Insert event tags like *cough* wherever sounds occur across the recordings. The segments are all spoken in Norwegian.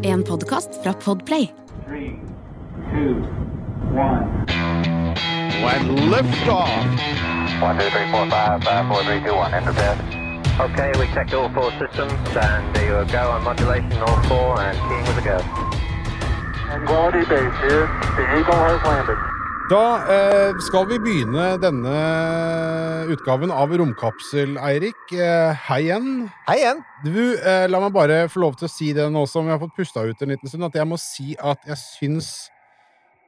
En podkast fra Podplay. Three, two, one. When liftoff. One, two, three, four, five, five, four, three, two, one. Enter bed. Okay, we checked all four systems, and there you go on modulation, all four, and keying with a go. Quality base here. The Eagle has landed. Da eh, skal vi begynne denne utgaven av Romkapsel, Eirik. Eh, hei igjen. Hei igjen. Du, eh, la meg bare få lov til å si det nå som vi har fått pusta ut en liten stund, at jeg må si at jeg syns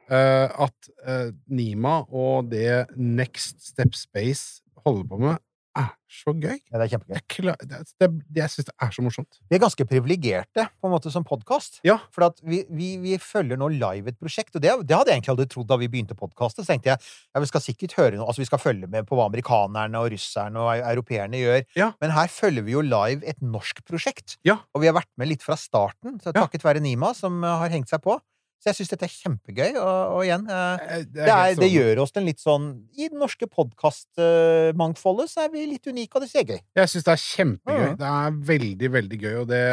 eh, at eh, Nima og det Next Step Space holder på med, er så gøy. Ja, det er kjempegøy. Jeg, klar, det, det, jeg syns det er så morsomt. Vi er ganske privilegerte på en måte som podkast. Ja. For at vi, vi, vi følger nå live et prosjekt, og det, det hadde jeg egentlig aldri trodd da vi begynte podkastet. Så tenkte jeg ja, vi skal sikkert høre noe, altså vi skal følge med på hva amerikanerne og russerne og europeerne gjør. Ja. Men her følger vi jo live et norsk prosjekt. Ja. Og vi har vært med litt fra starten, takket være Nima, som har hengt seg på. Så jeg syns dette er kjempegøy. Og, og igjen eh, Eh, det, er, det gjør oss til en litt sånn I det norske podkastmangfoldet så er vi litt unike, og det ser gøy. Jeg syns det er kjempegøy. Mm. Det er veldig, veldig gøy, og det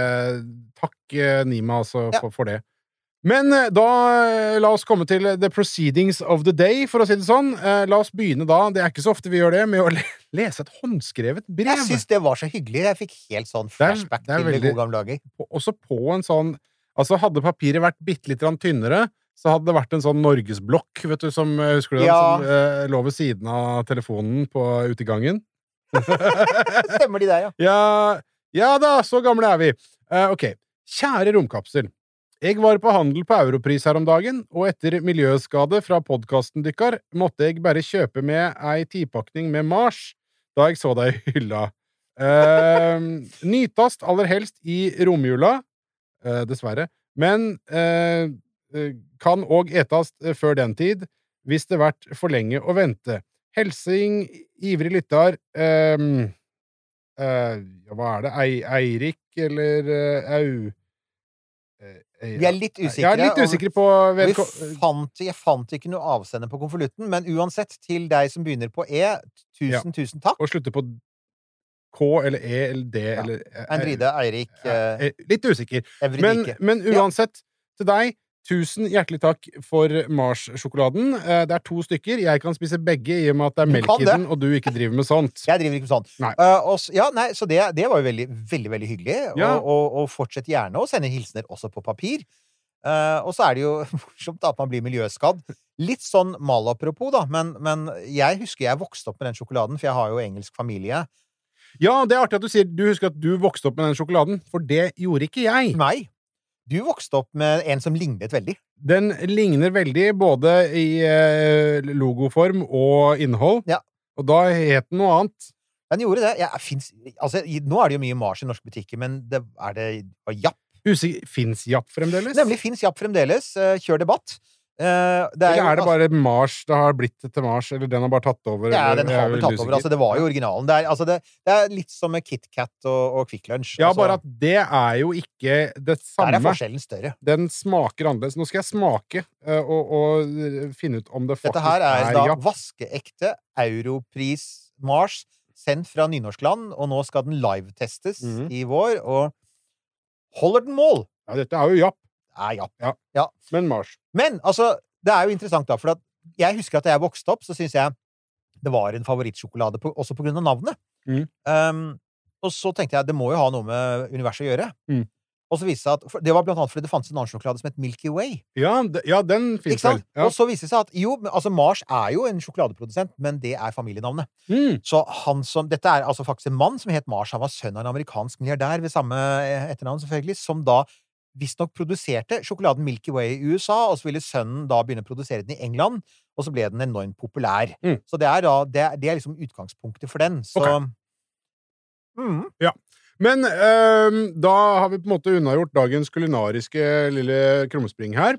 Takk, eh, Nima, altså, Ja. for, for det. Men eh, da la oss komme til the proceedings of the day, for å si det sånn. La oss begynne da, det er ikke så ofte vi gjør det, med å *laughs* lese et håndskrevet brev. Jeg syns det var så hyggelig. Jeg fikk helt sånn er- flashback det er til det veldig- gode gamle dager. Også på en sånn Altså, hadde papiret vært bitte litt tynnere, så hadde det vært en sånn norgesblokk, vet du, som eh, Husker du den? Ja. Som eh, lå ved siden av telefonen på utegangen. *laughs* Stemmer de der, ja? Ja, ja da, så gamle er vi. Eh, ok. Kjære romkapsel. Jeg var på handel på Europris her om dagen, og etter miljøskade fra podkasten dykkar, måtte jeg bare kjøpe med ei tipakning med Mars da jeg så deg i hylla. Eh, *laughs* nytast aller helst i romjula, dessverre, men eh, eh, kan òg etast eh, før den tid, hvis det vært for lenge å vente. Helsing ivrig lytter ehm, eh, Hva er det? Ei, Eirik eller eh, Au eh, eh, Vi er litt usikre. Jeg er litt usikre på fant, jeg fant ikke noe avsender på konvolutten, men uansett, til deg som begynner på E, tusen, tusen takk. Og slutter på K eller E eller D Ja. eller eh, Endride, Eirik, eh, eh, eh, Litt usikker. Men, men, uansett, Ja. til deg Tusen hjertelig takk for Mars-sjokoladen. Eh, Det er to stykker. Jeg kan spise begge i og med at det er melk i den, og du ikke driver med sånt. *laughs* Jeg driver ikke med sånt. Nei. Uh, og, ja, nei, så det, det var jo veldig, veldig veldig hyggelig. Ja. Og, og, og fortsett gjerne å sende hilsener også på papir. Uh, og så er det jo *laughs* morsomt at man blir miljøskadd. Litt sånn malapropos, da, men, men jeg husker jeg vokste opp med den sjokoladen, for jeg har jo engelsk familie. Ja, det er artig at du sier du husker at du vokste opp med den sjokoladen, for det gjorde ikke jeg. Nei. Du vokste opp med en som lignet veldig. Den ligner veldig både i eh, logoform og innhold, Ja. og da het den noe annet. Den gjorde det. Jeg, finnes, altså, i- nå er det jo mye Mars i norske butikker, men det, er det og Japp? Fins Japp fremdeles? Nemlig fins Japp fremdeles. Eh, kjør debatt. Eh, det Eller er det altså- bare Mars det har blitt til Mars, eller den har bare tatt over? Ja, den har blitt tatt over. Altså, det var jo originalen. Det er, altså, det, det er litt som med KitKat og, og Kvikk Lunsj. Ja, altså, bare at det er jo ikke det Der er forskjellen større. Den smaker annerledes. Nå skal jeg smake uh, og, og finne ut om det faktisk Dette her er da ja. vaskeekte Europris Mars, sendt fra nynorskland, og nå skal den live-testes Mhm. i vår, og holder den mål? Ja, dette er jo Japp, er Japp. men Mars. Men altså, det er jo interessant, da, for at jeg husker at da jeg vokste opp, så syns jeg det var en favorittsjokolade, på, også på grunn av navnet. Mm. Um, og så tenkte jeg det må jo ha noe med universet å gjøre. Mm. Og så viste det seg at Det var blant annet fordi det fantes en annen sjokolade som het Milky Way. Ja, de, ja den Ikke vel. Ja. Og så viste det seg at jo, altså Mars er jo en sjokoladeprodusent, men det er familienavnet. Mm. Så han som Dette er altså faktisk en mann som het Mars. Han var sønn av en amerikansk milliardær ved samme eh, etternavn, selvfølgelig, som da visstnok produserte sjokoladen Milky Way i USA, og så ville sønnen da begynne å produsere den i England, og så ble den enormt populær. Mm. Så det er da det det er liksom utgangspunktet for den. Så okay. mm, Men ehm, da har vi på en måte unnagjort dagens kulinariske lille krumspring her.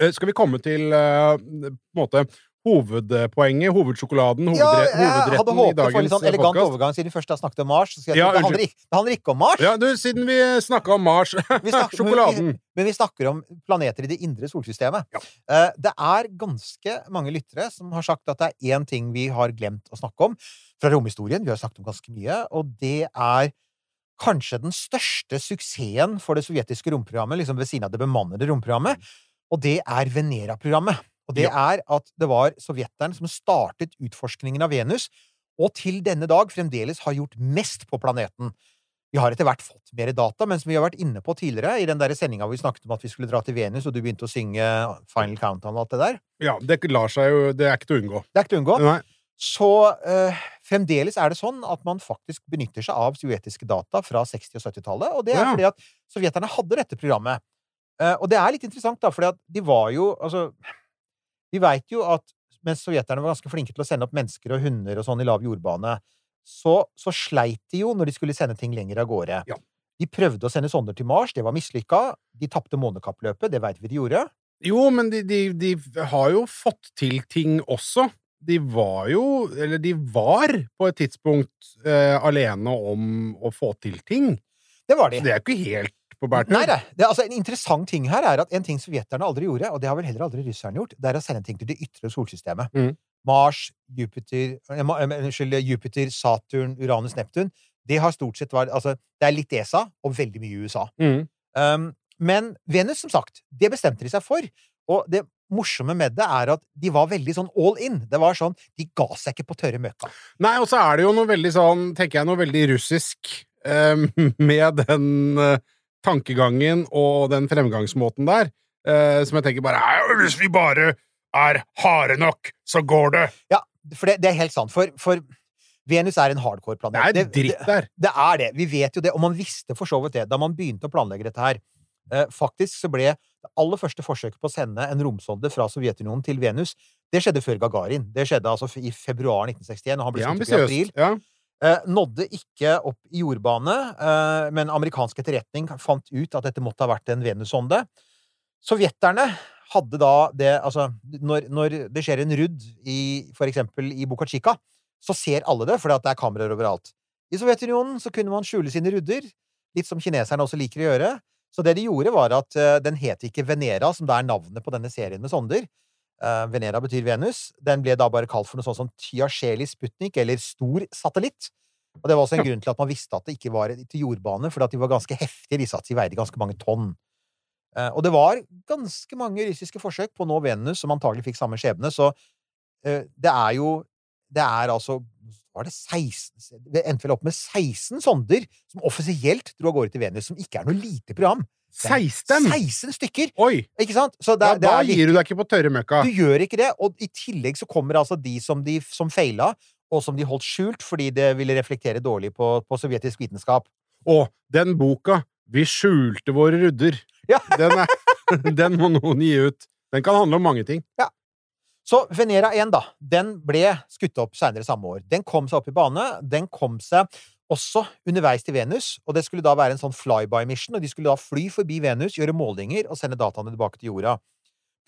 Eh, skal vi komme til eh, på en måte hovedpoenget, hovedsjokoladen, Ja, hovedre jeg hadde hovedretten håpet for dagens litt sånn elegant podcast. overgang, siden vi først har snakket om Mars. Så skal jeg Ja, det, handler det handler ikke om Mars. Ja, du, siden vi snakka om Mars Vi snakker, Sjokoladen. Men vi, men vi snakker om planeter i det indre solsystemet. Ja. Uh, det er ganske mange lyttere som har sagt at det er én ting vi har glemt å snakke om fra romhistorien. Vi har snakket om ganske mye, og det er kanskje den største suksessen for det sovjetiske romprogrammet, liksom ved siden av det bemannede romprogrammet, og det er Venera-programmet. Og det er at det var sovjeteren som startet utforskningen av Venus, og til denne dag fremdeles har gjort mest på planeten. Vi har etter hvert fått mer data, men som vi har vært inne på tidligere, i den sendinga hvor vi snakket om at vi skulle dra til Venus, og du begynte å synge Final Countdown og alt det der, Ja, det lar seg jo Det er ikke til å unngå. det er ikke til å unngå. Nei. Så øh, fremdeles er det sånn at man faktisk benytter seg av sovjetiske data fra 60- og 70-tallet, og det er Ja. fordi at sovjeterne hadde dette programmet. Uh, og det er litt interessant, da, fordi at de var jo Altså, vi veit jo at mens sovjeterne var ganske flinke til å sende opp mennesker og hunder og sånn i lav jordbane, så, så sleit de jo når de skulle sende ting lenger av gårde. Ja. De prøvde å sende sonder til Mars, det var mislykka. De tapte månekappløpet, det veit vi de gjorde. Jo, men de, de, de har jo fått til ting også. De var jo Eller de var på et tidspunkt eh, alene om å få til ting. Det var de. Så det er jo ikke helt på bærtur. Nei, nei. Det, altså, en interessant ting her er at en ting sovjeterne aldri gjorde, og det har vel heller aldri russerne gjort, det er å sende ting til det ytre solsystemet. Mm. Mars, Jupiter eh, eh, Unnskyld, Jupiter, Saturn, Uranus, Neptun. Det har stort sett vært Altså, det er litt ESA, og veldig mye USA. Mm. Um, men Venus, som sagt, det bestemte de seg for. Og det morsomme med det er at de var veldig sånn all in. Det var sånn, De ga seg ikke på tørre møkka. Nei, og så er det jo noe veldig sånn, tenker jeg, noe veldig russisk eh, *laughs* med den eh, tankegangen og den fremgangsmåten der, eh, som jeg tenker bare «Nei, Hvis vi bare er harde nok, så går det! Ja, for det, det er helt sant. For, for Venus er en hardcore Det er dritt der. Det er det. Vi vet jo det, og man visste for så vidt det da man begynte å planlegge dette her. Eh, faktisk så ble det aller første forsøket på å sende en romsonde fra Sovjetunionen til Venus, det skjedde før Gagarin. Det skjedde altså i februar 1961, og han ble Det skutt opp i april. Ja. Eh, nådde ikke opp i jordbane, eh, men amerikansk etterretning fant ut at dette måtte ha vært en Venus-sonde. Sovjeterne hadde da det Altså, når, når det skjer en rudd i for eksempel i Buca Chica, så ser alle det, fordi det er kameraer overalt. I Sovjetunionen så kunne man skjule sine rudder, litt som kineserne også liker å gjøre. Så det de gjorde, var at eh, den het ikke Venera, som da er navnet på denne serien med sonder. Eh, Venera betyr Venus. Den ble da bare kalt for noe sånt som Tyasheli Sputnik, eller stor satellitt. Og det var også en grunn til at man visste at det ikke var til jordbane, fordi at de var ganske heftige, disse at de veide ganske mange tonn. Eh, Og det var ganske mange russiske forsøk på å nå Venus som antagelig fikk samme skjebne, så eh, det er jo Det er altså var det 16 Det endte vel opp med 16 sonder som offisielt dro av gårde til Venus, som ikke er noe lite program. Det er 16! 16 stykker! Oi! Ikke sant? Så det, Ja, det da gir du deg ikke på tørre møkka. du gjør ikke det, og i tillegg så kommer altså de som, de, som feila, og som de holdt skjult fordi det ville reflektere dårlig på, på sovjetisk vitenskap. Og den boka 'Vi skjulte våre rudder', Ja. *laughs* den, er, *laughs* den må noen gi ut. Den kan handle om mange ting. Så Venera 1, da, den ble skutt opp seinere samme år. Den kom seg opp i bane. Den kom seg også underveis til Venus, og det skulle da være en sånn flyby-mission, og de skulle da fly forbi Venus, gjøre målinger og sende dataene tilbake til jorda.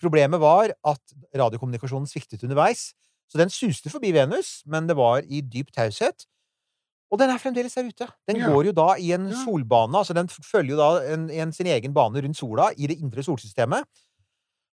Problemet var at radiokommunikasjonen sviktet underveis, så den suste forbi Venus, men det var i dyp taushet. Og den er fremdeles der ute. Den Ja. går jo da i en Ja. solbane, altså den følger jo da en, en sin egen bane rundt sola i det indre solsystemet.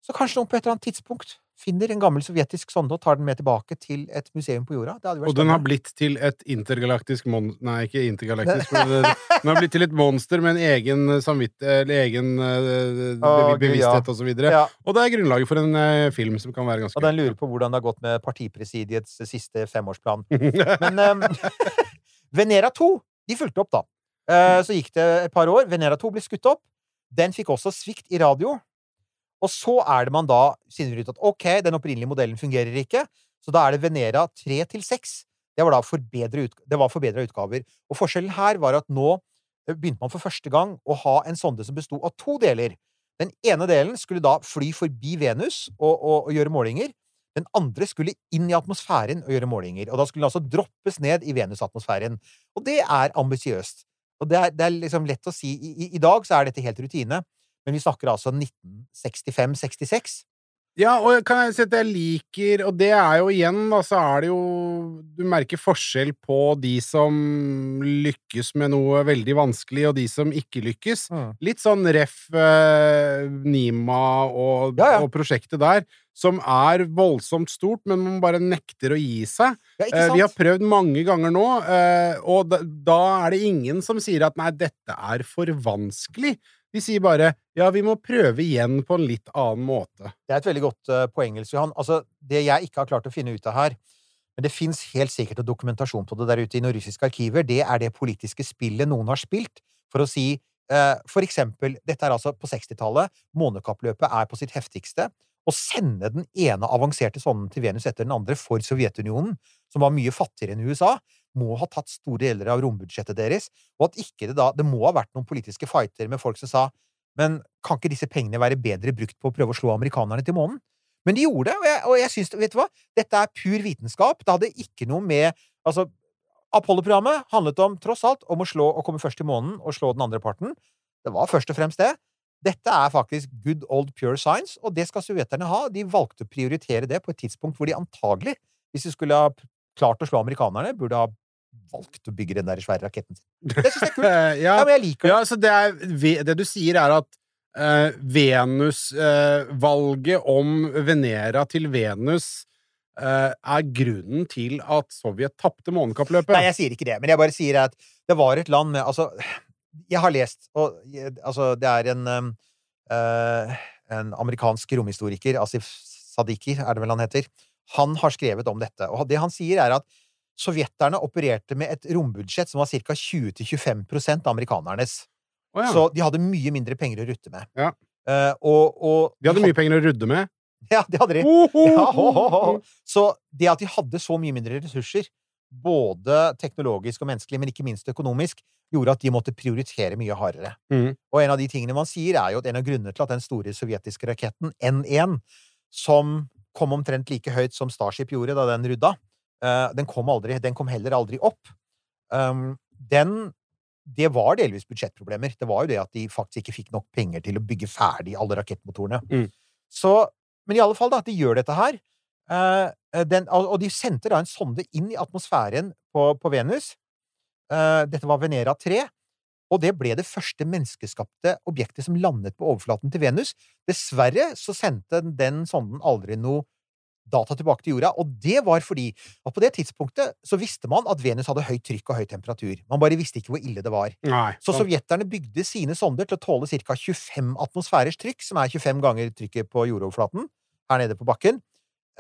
Så kanskje noen på et eller annet tidspunkt finner en gammel sovjetisk sonde og tar den med tilbake til et museum på jorda. Og den har blitt til et intergalaktisk mon... Nei, ikke intergalaktisk. *laughs* Den har blitt til et monster med en egen samvittighet Eller egen eh, bevissthet og så videre. Ja, Og det er grunnlaget for en eh, film som kan være ganske og den lurer på hvordan det har gått med partipresidiets siste femårsplan. *laughs* Men um, *laughs* Venera 2, de fulgte opp, da. Uh, så gikk det et par år. Venera 2 ble skutt opp. Den fikk også svikt i radio. Og så er det man da finner ut at ok, den opprinnelige modellen fungerer ikke, så da er det Venera 3 til 6. Det var da forbedra utgaver. Og forskjellen her var at nå eh, begynte man for første gang å ha en sonde som besto av to deler. Den ene delen skulle da fly forbi Venus og, og, og gjøre målinger. Den andre skulle inn i atmosfæren og gjøre målinger. Og da skulle den altså droppes ned i Venus-atmosfæren. Og det er ambisiøst. Og det er, det er liksom lett å si i, i, I dag så er dette helt rutine, men vi snakker altså 1965-66. Ja, og kan jeg si at jeg liker Og det er jo igjen, da, så er det jo Du merker forskjell på de som lykkes med noe veldig vanskelig, og de som ikke lykkes. Mm. Litt sånn ref eh, Nima og, Ja, ja. og prosjektet der, som er voldsomt stort, men man bare nekter å gi seg. Ja, Eh, vi har prøvd mange ganger nå, eh, og da, da er det ingen som sier at nei, dette er for vanskelig. De sier bare ja, vi må prøve igjen på en litt annen måte. Det er et veldig godt uh, poeng, Nils Johan. Altså, det jeg ikke har klart å finne ut av her, men det fins helt sikkert dokumentasjon på det der ute i noen russiske arkiver, det er det politiske spillet noen har spilt for å si uh, For eksempel, dette er altså på 60-tallet, månekappløpet er på sitt heftigste. Å sende den ene avanserte sonden til Venus etter den andre for Sovjetunionen, som var mye fattigere enn USA, må ha tatt store deler av rombudsjettet deres, og at ikke det da Det må ha vært noen politiske fighter med folk som sa men kan ikke disse pengene være bedre brukt på å prøve å slå amerikanerne til månen? Men de gjorde det, og jeg, og jeg synes, Vet du hva? Dette er pur vitenskap. Det hadde ikke noe med Altså, Apollo-programmet handlet om, tross alt, om å slå og komme først til månen og slå den andre parten. Det var først og fremst det. Dette er faktisk good old pure science, og det skal sovjeterne ha. De valgte å prioritere det på et tidspunkt hvor de antagelig, hvis de skulle ha klart å slå amerikanerne, burde ha valgt å bygge den der svære raketten sin. Det syns jeg er kult. Eh, *laughs* ja, Ja, men jeg liker det. ja, så det, er, det du sier, er at uh, Venus-valget om Venera til Venus eh, er grunnen til at Sovjet tapte månekappløpet. Nei, jeg sier ikke det, men jeg bare sier at det var et land med Altså, jeg har lest og Altså, det er en eh, En amerikansk romhistoriker, Asif Sadiki, er det vel han heter, han har skrevet om dette, og det han sier, er at sovjeterne opererte med et rombudsjett som var ca. 20-25 av amerikanernes. Oh, ja. Så de hadde mye mindre penger å rutte med. Ja. Uh, og, og De hadde mye penger å rudde med. Ja, det hadde de. Ja, ho, ho, ho. Så det at de hadde så mye mindre ressurser, både teknologisk og menneskelig, men ikke minst økonomisk, gjorde at de måtte prioritere mye hardere. Mm. Og en av de tingene man sier, er jo at en av grunnene til at den store sovjetiske raketten N1, som kom omtrent like høyt som Starship gjorde da den rudda, eh, den kom aldri, den kom heller aldri opp. Um, den det var delvis budsjettproblemer. Det var jo det at de faktisk ikke fikk nok penger til å bygge ferdig alle rakettmotorene. Mm. Så, men i alle fall, da, at de gjør dette her. Eh, den, og de sendte da en sonde inn i atmosfæren på, på Venus. Eh, dette var Venera 3. Og det ble det første menneskeskapte objektet som landet på overflaten til Venus. Dessverre så sendte den sonden aldri noe data tilbake til jorda, og det var fordi at på det tidspunktet så visste man at Venus hadde høyt trykk og høy temperatur. Man bare visste ikke hvor ille det var. Nei. Så sovjeterne bygde sine sonder til å tåle ca. 25 atmosfærers trykk, som er 25 ganger trykket på jordoverflaten, her nede på bakken.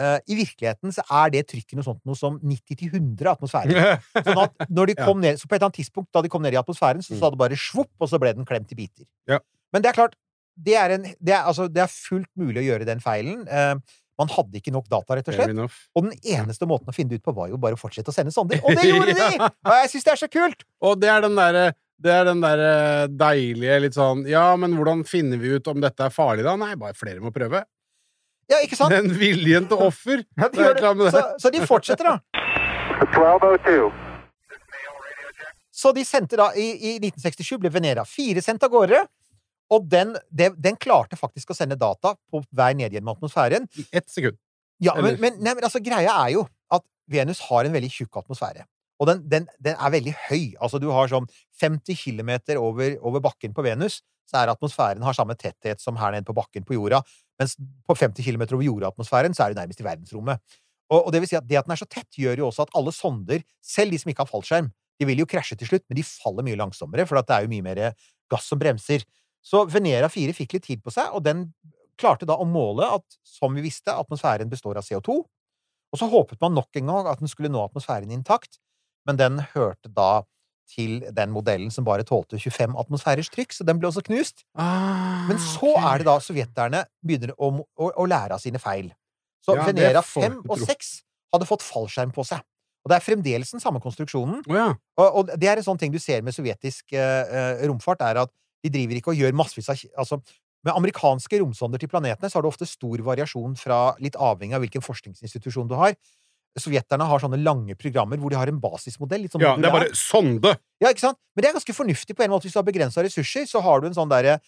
Eh, I virkeligheten så er det trykket noe sånt noe som 90-100 atmosfærer. *laughs* Sånn at når de kom ned, så på et eller annet tidspunkt da de kom ned i atmosfæren, så Mm. sa det bare svopp, og så ble den klemt i biter. Ja. Men det er klart, det er, en, det, er, altså, det er fullt mulig å gjøre den feilen. Eh, man hadde ikke nok data, rett og slett. Og den eneste måten å finne det ut på, var jo bare å fortsette å sende sonder. *laughs* Og det gjorde de! Og jeg syns det er så kult! Og det er den derre det er den der eh, deilige litt sånn Ja, men hvordan finner vi ut om dette er farlig, da? Nei, bare flere må prøve. Ja, ikke sant? Den viljen til offer. *laughs* Ja, de gjør det. Så, så de fortsetter, da. 1202. Så de sendte da I, i 1967 ble Venera 4 sendt av gårde. Og den, de, den klarte faktisk å sende data på vei ned gjennom atmosfæren. I ett sekund. Ja, men, men, nei, men altså, greia er jo at Venus har en veldig tjukk atmosfære. Og den, den, den er veldig høy. Altså, du har sånn 50 km over, over bakken på Venus, så er atmosfæren har samme tetthet som her nede på bakken på jorda. Mens på 50 km over jordatmosfæren, så er du nærmest i verdensrommet. Og, og det vil si at det at den er så tett, gjør jo også at alle sonder, selv de som ikke har fallskjerm, de vil jo krasje til slutt, men de faller mye langsommere, for det er jo mye mer gass som bremser. Så Venera 4 fikk litt tid på seg, og den klarte da å måle at, som vi visste, atmosfæren består av CO2. Og så håpet man nok en gang at den skulle nå atmosfæren intakt, men den hørte da til den modellen som bare tålte 25 atmosfærers trykk, så den ble også knust. Ah, Men så er det da sovjeterne begynner å, å, å lære av sine feil. Så Ja, Venera 5 og 6 hadde fått fallskjerm på seg. Og det er fremdeles den samme konstruksjonen. Oh, ja. Og, og det er en sånn ting du ser med sovjetisk eh, eh, romfart, er at de driver ikke og gjør massevis av Altså, med amerikanske romsonder til planetene så har du ofte stor variasjon fra litt avhengig av hvilken forskningsinstitusjon du har. Sovjeterne har sånne lange programmer hvor de har en basismodell. Sånn ja, det er bare sonde! Ja, ikke sant? Men det er ganske fornuftig på en måte. Hvis du har begrensa ressurser, så har du en sånn derre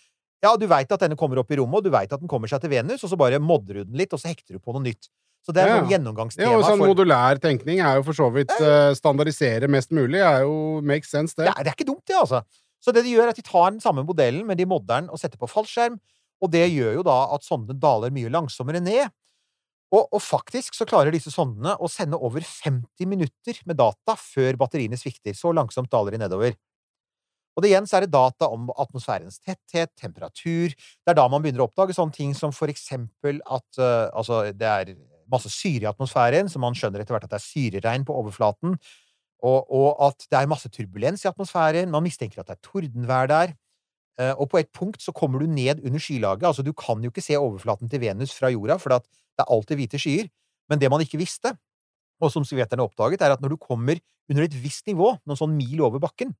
Ja, du veit at denne kommer opp i rommet, og du veit at den kommer seg til Venus, og så bare modder du den litt, og så hekter du på noe nytt. Så det er Ja, sånn gjennomgangstema Ja, og sånn for modulær tenkning er jo for så vidt uh, standardisere mest mulig, er jo makes sense, det. er, det er ikke dumt, det, altså. Så det de gjør, er at de tar den samme modellen, men de modder den og setter på fallskjerm. Og det gjør jo da at sondene daler mye langsommere ned. Og, og faktisk så klarer disse sondene å sende over 50 minutter med data før batteriene svikter. Så langsomt daler de nedover. Og det igjen så er det data om atmosfærens tetthet, temperatur Det er da man begynner å oppdage sånne ting som for eksempel at uh, altså, det er masse syre i atmosfæren, så man skjønner etter hvert at det er syreregn på overflaten. Og, og at det er masse turbulens i atmosfæren. Man mistenker at det er tordenvær der. Eh, og på et punkt så kommer du ned under skylaget. Altså, du kan jo ikke se overflaten til Venus fra jorda, for det er alltid hvite skyer. Men det man ikke visste, og som sovjeterne oppdaget, er at når du kommer under et visst nivå, noen sånn mil over bakken,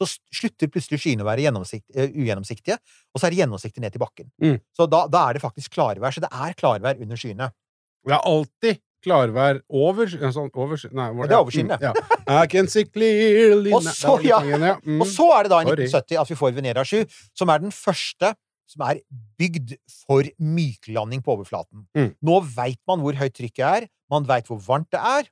så slutter plutselig skyene å være eh, ugjennomsiktige, og så er det gjennomsiktig ned til bakken. Mm. Så da, da er det faktisk klarvær. Så det er klarvær under skyene. Det er alltid klarvær over sånn, over, Nei, Ja, det er over. Mm, Ja. I can see clearly Og så, ja. ja. Mm. Og så er det da i 1970 at vi får Venera 7, som er den første som er bygd for myklanding på overflaten. Mm. Nå veit man hvor høyt trykket er, man veit hvor varmt det er,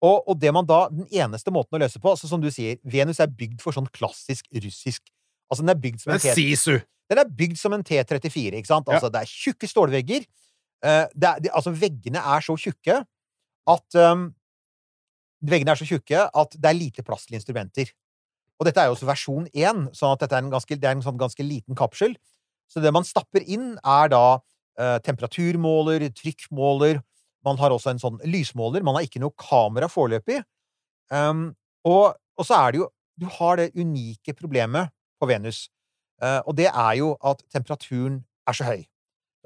og, og det man da, den eneste måten å løse på altså Som du sier, Venus er bygd for sånn klassisk russisk Altså, den er bygd som en T- Sisu! den er bygd som en T34, ikke sant? Altså, det er tjukke stålvegger. Eh, det det, altså, veggene er så tjukke at um, Veggene er så tjukke at det er lite plass til instrumenter. Og dette er jo også versjon 1, sånn at dette er en ganske, det er en sånn ganske liten kapsel. Så det man stapper inn, er da eh, temperaturmåler, trykkmåler Man har også en sånn lysmåler. Man har ikke noe kamera foreløpig. Um, og, og så er det jo Du har det unike problemet på Venus. uh, og det er jo at temperaturen er så høy.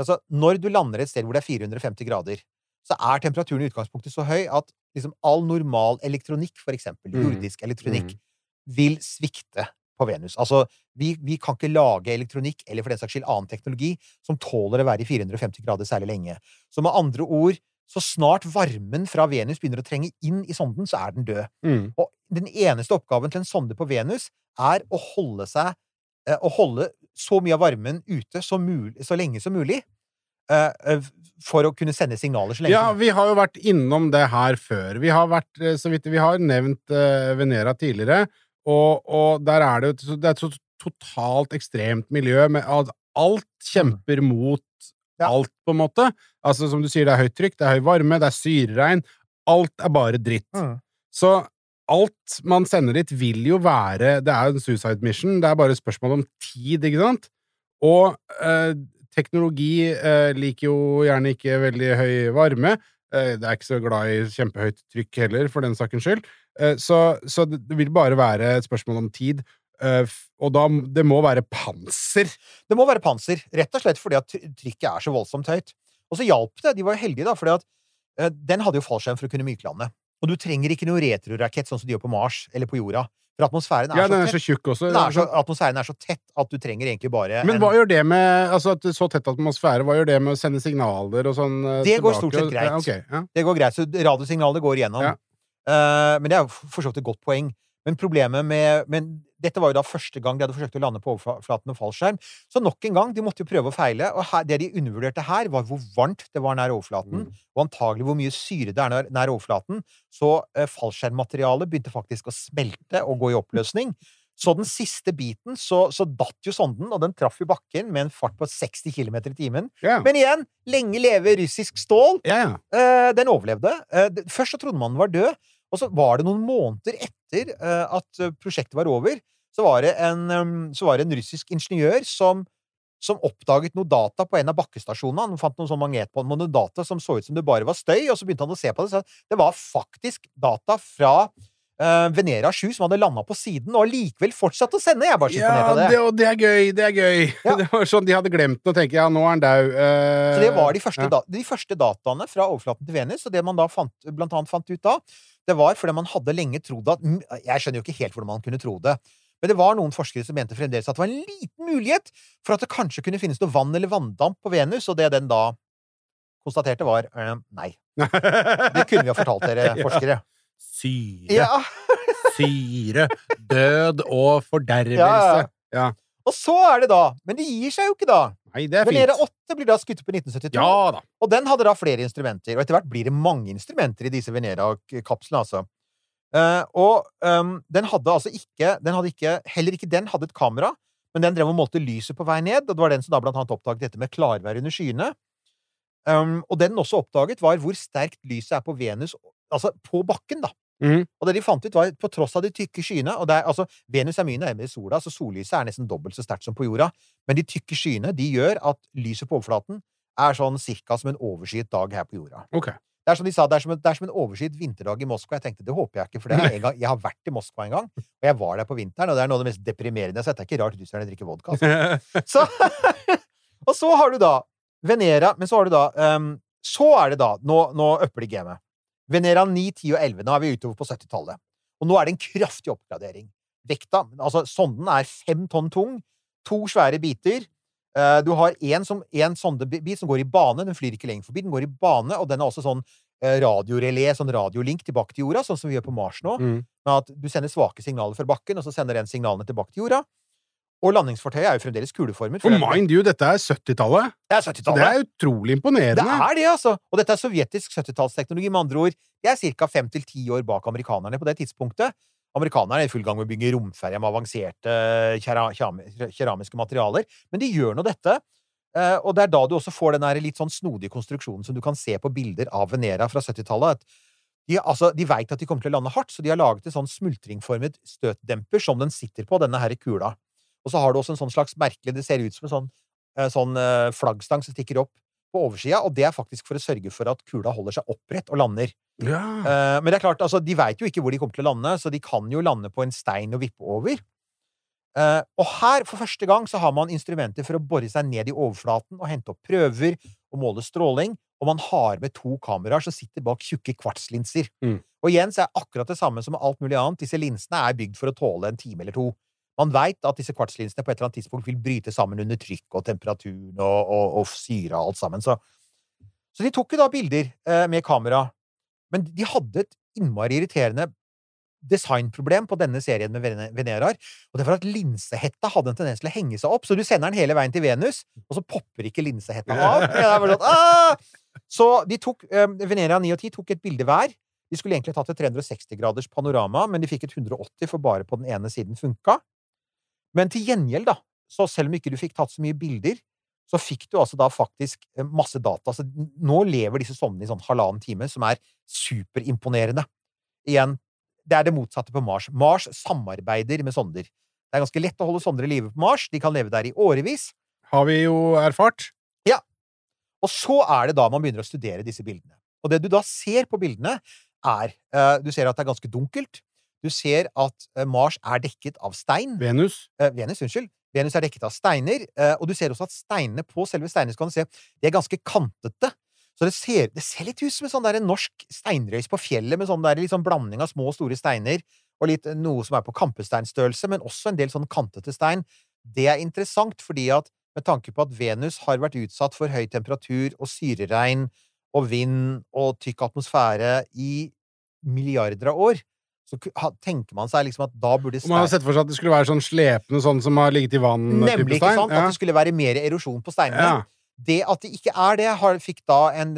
Altså, når du lander et sted hvor det er 450 grader, så er temperaturen i utgangspunktet så høy at liksom all normal elektronikk, for eksempel Mm. jordisk elektronikk, vil svikte på Venus. Altså, vi, vi kan ikke lage elektronikk, eller for den saks skyld annen teknologi, som tåler å være i 450 grader særlig lenge. Så med andre ord, så snart varmen fra Venus begynner å trenge inn i sonden, så er den død. Mm. Og den eneste oppgaven til en sonde på Venus er å holde seg eh, Å holde så mye av varmen ute så, mul så lenge som mulig. Eh, eh, for å kunne sende signaler så lenge Ja, vi har jo vært innom det her før. Vi har vært, eh, så vidt vi har nevnt Venera tidligere, og, og der er det det er et så totalt ekstremt miljø med at alt kjemper mot alt, på en måte. Altså, som du sier, det er høyt trykk, det er høy varme, det er syreregn. Alt er bare dritt. Mm. Så alt man sender dit, vil jo være Det er jo en suicide mission, det er bare et spørsmål om tid, ikke sant? Og eh, teknologi eh, liker jo gjerne ikke veldig høy varme. Eh, det er ikke så glad i kjempehøyt trykk heller, for den sakens skyld. Eh, så, så det vil bare være et spørsmål om tid. Og da Det må være panser. Det må være panser, rett og slett fordi at trykket er så voldsomt høyt. Og så hjalp det. De var jo heldige, da, fordi at den hadde jo fallskjerm for å kunne myklande. Og du trenger ikke noe retrorakett sånn som de gjør på Mars eller på jorda. For atmosfæren er, Ja, den er så så tjukk også. Er så, atmosfæren er så tett at du trenger egentlig bare Men en hva gjør det med altså at så tett atmosfære, hva gjør det med å sende signaler og sånn? eh, Det går stort sett greit. ok, ja. Det går greit, så radiosignalet går igjennom. Ja. Uh, men det er for så vidt et godt poeng. Men problemet med Men dette var jo da første gang de hadde forsøkt å lande på overflaten med fallskjerm. Så nok en gang, de måtte jo prøve og feile. Og her, det de undervurderte her, var hvor varmt det var nær overflaten. Mm. Og antagelig hvor mye syre det er nær, nær overflaten. Så eh, fallskjermmaterialet begynte faktisk å smelte og gå i oppløsning. Så den siste biten, så, så datt jo sonden, og den traff jo bakken med en fart på 60 km i timen. Yeah. Men igjen, lenge leve russisk stål! ja. Eh, den overlevde. Eh, først så trodde man den var død, og så var det noen måneder etter eh, at eh, prosjektet var over, så var det en, så var det en russisk ingeniør som, som oppdaget noe data på en av bakkestasjonene. Han fant noen sånn magnetbånd med noen data som så ut som det bare var støy, og så begynte han å se på det. Så det var faktisk data fra eh, Venera 7 som hadde landa på siden, og allikevel fortsatt å sende. Jeg bare så ned Ja, av det. det, og det er gøy, det er gøy. Ja. *laughs* Det var sånn De hadde glemt den og tenker ja, nå er han daud. Uh, Så det var de første, ja. da, de første dataene fra overflaten til Venus, og det man da fant, blant annet fant ut da, det var fordi man hadde lenge trodd at Jeg skjønner jo ikke helt hvordan man kunne tro det. Men det var noen forskere som mente fremdeles at det var en liten mulighet for at det kanskje kunne finnes noe vann eller vanndamp på Venus, og det den da konstaterte, var eh, nei. *laughs* Det kunne vi ha fortalt dere, forskere. Syre, Ja, syre, død og fordervelse. Ja. Og så er det da Men de gir seg jo ikke, da. Nei, det er Venera Venere 8 blir da skutt på 1972. Ja da. Og den hadde da flere instrumenter, og etter hvert blir det mange instrumenter i disse Venera-kapslene, altså. Uh, og um, den hadde altså ikke, den hadde ikke Heller ikke den hadde et kamera, men den drev og målte lyset på vei ned, og det var den som da blant annet oppdaget dette med klarvær under skyene. Um, og det den også oppdaget, var hvor sterkt lyset er på Venus, altså på bakken, da. Mm. Og det de fant ut, var på tross av de tykke skyene og det er, altså, Venus er mye nærmere sola, så sollyset er nesten dobbelt så sterkt som på jorda. Men de tykke skyene de gjør at lyset på overflaten er sånn cirka som en overskyet dag her på jorda. Okay. Det er som de sa, det er som en, det er som en overskyet vinterdag i Moskva. Jeg tenkte det håper jeg ikke, for det en gang, jeg har vært i Moskva en gang, og jeg var der på vinteren, og det er noe av det mest deprimerende sett. Det er ikke rart russerne drikker vodka. altså. *laughs* Så, *laughs* og så har du da Venera, men så har du da um, Så er det da Nå, nå upper de gamet. Venera 9, 10 og 11. Nå er vi utover på 70-tallet. Og nå er det en kraftig oppgradering. Vekta Altså, sonden er fem tonn tung. To svære biter. Eh, du har en, sondebit som går i bane. Den flyr ikke lenger forbi. Den går i bane, og den er også sånn eh, radiorelé, sånn radiolink tilbake til jorda, sånn som vi gjør på Mars nå. Mm. At du sender svake signaler fra bakken, og så sender den signalene tilbake til jorda. Og landingsfartøyet er jo fremdeles kuleformet. for mind you, dette er 70-tallet. Det er 70-tallet. Det er utrolig imponerende. Det er det, altså! Og dette er sovjetisk 70-tallsteknologi. Med andre ord, de er ca. fem til ti år bak amerikanerne på det tidspunktet. Amerikanerne er i full gang med å bygge romferje med avanserte keramiske materialer. Men de gjør nå dette. eh, Og det er da du også får den litt sånn snodige konstruksjonen som du kan se på bilder av Venera fra 70-tallet. De, altså, de veit at de kommer til å lande hardt, så de har laget en sånn smultringformet støtdemper som den sitter på, denne her kula. Og så har du også en sånn slags merkelig Det ser ut som en sånn, eh, sånn eh, flaggstang som stikker opp på oversida, og det er faktisk for å sørge for at kula holder seg opprett og lander. Ja. Eh, men det er klart, altså, de veit jo ikke hvor de kommer til å lande, så de kan jo lande på en stein og vippe over. Uh, og her, for første gang, så har man instrumenter for å bore seg ned i overflaten og hente opp prøver og måle stråling, og man har med to kameraer som sitter bak tjukke kvartslinser. Mm. Og igjen så er akkurat det samme som med alt mulig annet. Disse linsene er bygd for å tåle en time eller to. Man veit at disse kvartslinsene på et eller annet tidspunkt vil bryte sammen under trykk og temperaturen og, og, og syre og alt sammen. Så, så de tok jo da bilder eh, med kamera, men de hadde et innmari irriterende designproblem på denne serien med Vene- Veneraer, og det var at linsehetta hadde en tendens til å henge seg opp, så du sender den hele veien til Venus, og så popper ikke linsehetta av. *laughs* Sånn, «Ah!» Så de tok, eh, Venera 9 og 10 tok et bilde hver. De skulle egentlig tatt et 360 graders panorama, men de fikk et 180, for bare på den ene siden funka. Men til gjengjeld, da, så selv om ikke du fikk tatt så mye bilder, så fikk du altså da faktisk eh, masse data. Så nå lever disse sondene i sånn halvannen time, som er superimponerende. Igjen, det er det motsatte på Mars. Mars samarbeider med sonder. Det er ganske lett å holde sonder i live på Mars. De kan leve der i årevis. Har vi jo erfart. Ja. Og så er det da man begynner å studere disse bildene. Og det du da ser på bildene, er eh, Du ser at det er ganske dunkelt. Du ser at eh, Mars er dekket av stein. Venus. Eh, Venus, unnskyld. Venus er dekket av steiner, eh, og du ser også at steinene på selve steinene kan du se, de er ganske kantete. Så det ser, det ser litt ut som en sånn der norsk steinrøys på fjellet, med sånn der sånn blanding av små og store steiner, og litt noe som er på kampesteinstørrelse, men også en del sånn kantete stein. Det er interessant fordi at med tanke på at Venus har vært utsatt for høy temperatur og syreregn og vind og tykk atmosfære i milliarder av år, så tenker man seg liksom at da burde Og man har sett for seg at det skulle være sånn slepende, sånn som har ligget i vann. Nemlig, ikke sant? sant? At det skulle være mer erosjon på steinene. Ja. Det at det ikke er det, har, fikk da en,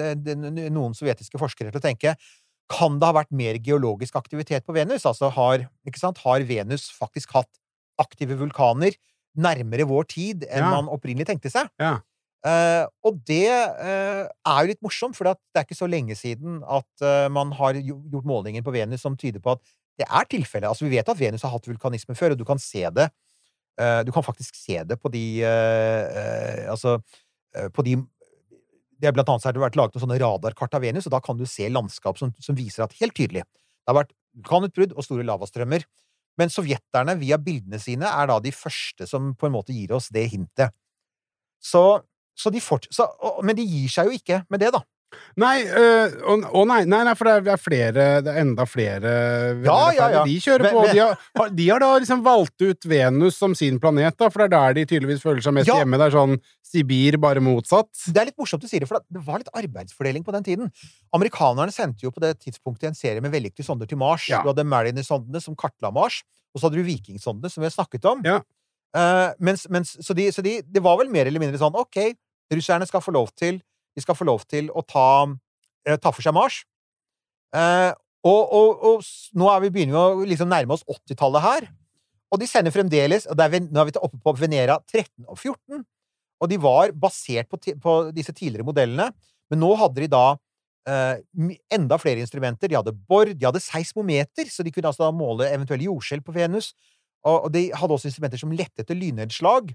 noen sovjetiske forskere til å tenke kan det ha vært mer geologisk aktivitet på Venus? Altså har, sant, har Venus faktisk hatt aktive vulkaner nærmere vår tid enn Ja. man opprinnelig tenkte seg? Ja. Uh, og det uh, er jo litt morsomt, for det er ikke så lenge siden at uh, man har gjort målinger på Venus som tyder på at det er tilfellet. Altså, vi vet at Venus har hatt vulkanisme før, og du kan se det eh, Du kan faktisk se det på de eh, eh, Altså på de det er blant annet så har det vært laget noen sånne radarkart av Venus, og da kan du se landskap som, som viser at helt tydelig det har vært vulkanutbrudd og store lavastrømmer. Men sovjeterne, via bildene sine, er da de første som på en måte gir oss det hintet. Så, så de fortsetter men de gir seg jo ikke med det, da. Nei, øh, å å nei, nei, nei, for det er flere Det er enda flere Ja, ja, ja. De kjører på. De, har, de har da liksom valgt ut Venus som sin planet, da, for det er der de tydeligvis føler seg mest hjemme. Det er sånn Sibir, bare motsatt. Det er litt morsomt du sier det, for det var litt arbeidsfordeling på den tiden. Amerikanerne sendte jo på det tidspunktet en serie med vellykkede sonder til Mars. Du hadde Mariner-sondene som kartla Mars, og så hadde du Viking-sondene, som vi har snakket om. Eh, mens, mens, så de, så de, det var vel mer eller mindre sånn OK, russerne skal få lov til De skal få lov til å ta, eh, ta for seg Mars. Eh, og, og, og nå vi begynner vi å liksom nærme oss 80-tallet her. Og de sender fremdeles og er, Nå er vi oppe på Venera 13 og 14. Og de var basert på, på disse tidligere modellene. Men nå hadde de da eh, enda flere instrumenter. De hadde bor, de hadde seismometer, så de kunne altså måle eventuelle jordskjelv på Venus. Og, og de hadde også instrumenter som lette etter lynnedslag.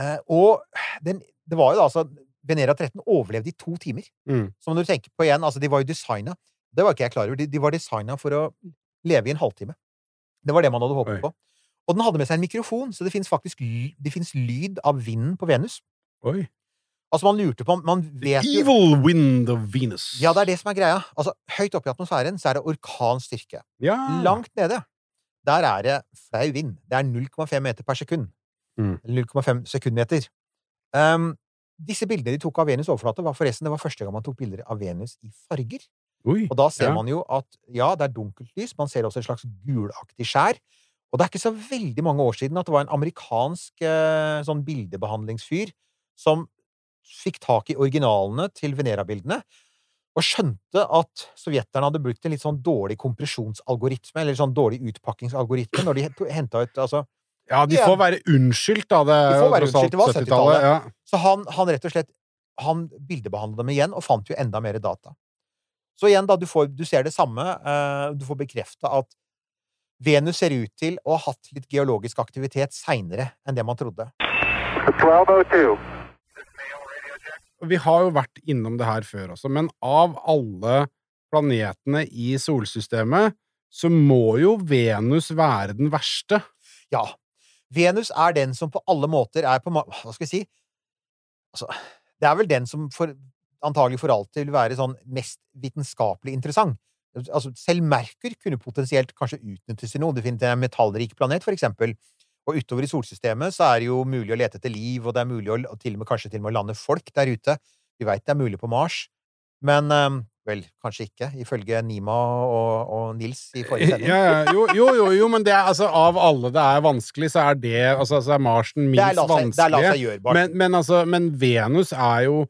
Eh, og den, det var jo da altså Venera 13 overlevde i to timer. Mm. Så når du tenker på igjen, altså de var jo designa Det var ikke jeg klar over. De, de var designa for å leve i en halvtime. Det var det man hadde håpet Oi. på. Og den hadde med seg en mikrofon, så det fins faktisk det lyd av vinden på Venus. Oi. Altså, man lurte på Man vet jo Evil wind of Venus. Ja, det er det som er greia. Altså, høyt oppe i atmosfæren så er det orkanstyrke. Ja. Langt nede, der er det flau vind. Det er 0,5 meter per sekund. Mm. 0,5 sekundmeter. Um, disse bildene de tok av Venus' overflate, var forresten det var første gang man tok bilder av Venus i farger. Oi. Og da ser Ja. man jo at ja, det er dunkelt lys, man ser også et slags gulaktig skjær. Og det er ikke så veldig mange år siden at det var en amerikansk eh, sånn bildebehandlingsfyr som fikk tak i originalene til Venera-bildene, og skjønte at sovjeterne hadde brukt en litt sånn dårlig kompresjonsalgoritme, eller sånn dårlig utpakkingsalgoritme, når de henta ut altså Ja, de får være unnskyldt, da. Det De får være unnskyldt. Det var 70-tallet. Ja. Så han, han rett og slett Han bildebehandlet dem igjen, og fant jo enda mer data. Så igjen, da, du, får, du ser det samme. eh, du får bekrefta at Venus ser ut til å ha hatt litt geologisk aktivitet seinere enn det man trodde. 1202. Vi har jo vært innom det her før også, men av alle planetene i solsystemet, så må jo Venus være den verste. Ja. Venus er den som på alle måter er på Hva skal jeg si? Altså, det er vel den som for, antagelig for alltid vil være sånn mest vitenskapelig interessant. Altså, selv Merkur kunne potensielt kanskje utnyttes til noe. Det finnes en metallrik planet, for eksempel. Og utover i solsystemet så er det jo mulig å lete etter liv, og det er mulig å til og med, kanskje til og med å lande folk der ute. Vi veit det er mulig på Mars. Men ehm, vel, kanskje ikke, ifølge Nima og, og Nils i forrige sending. Ja, ja, jo, jo, jo, jo, men det er altså Av alle det er vanskelig, så er det altså, så er Mars den Det er minst la det er la seg gjørbart. Men, men altså, men Venus er jo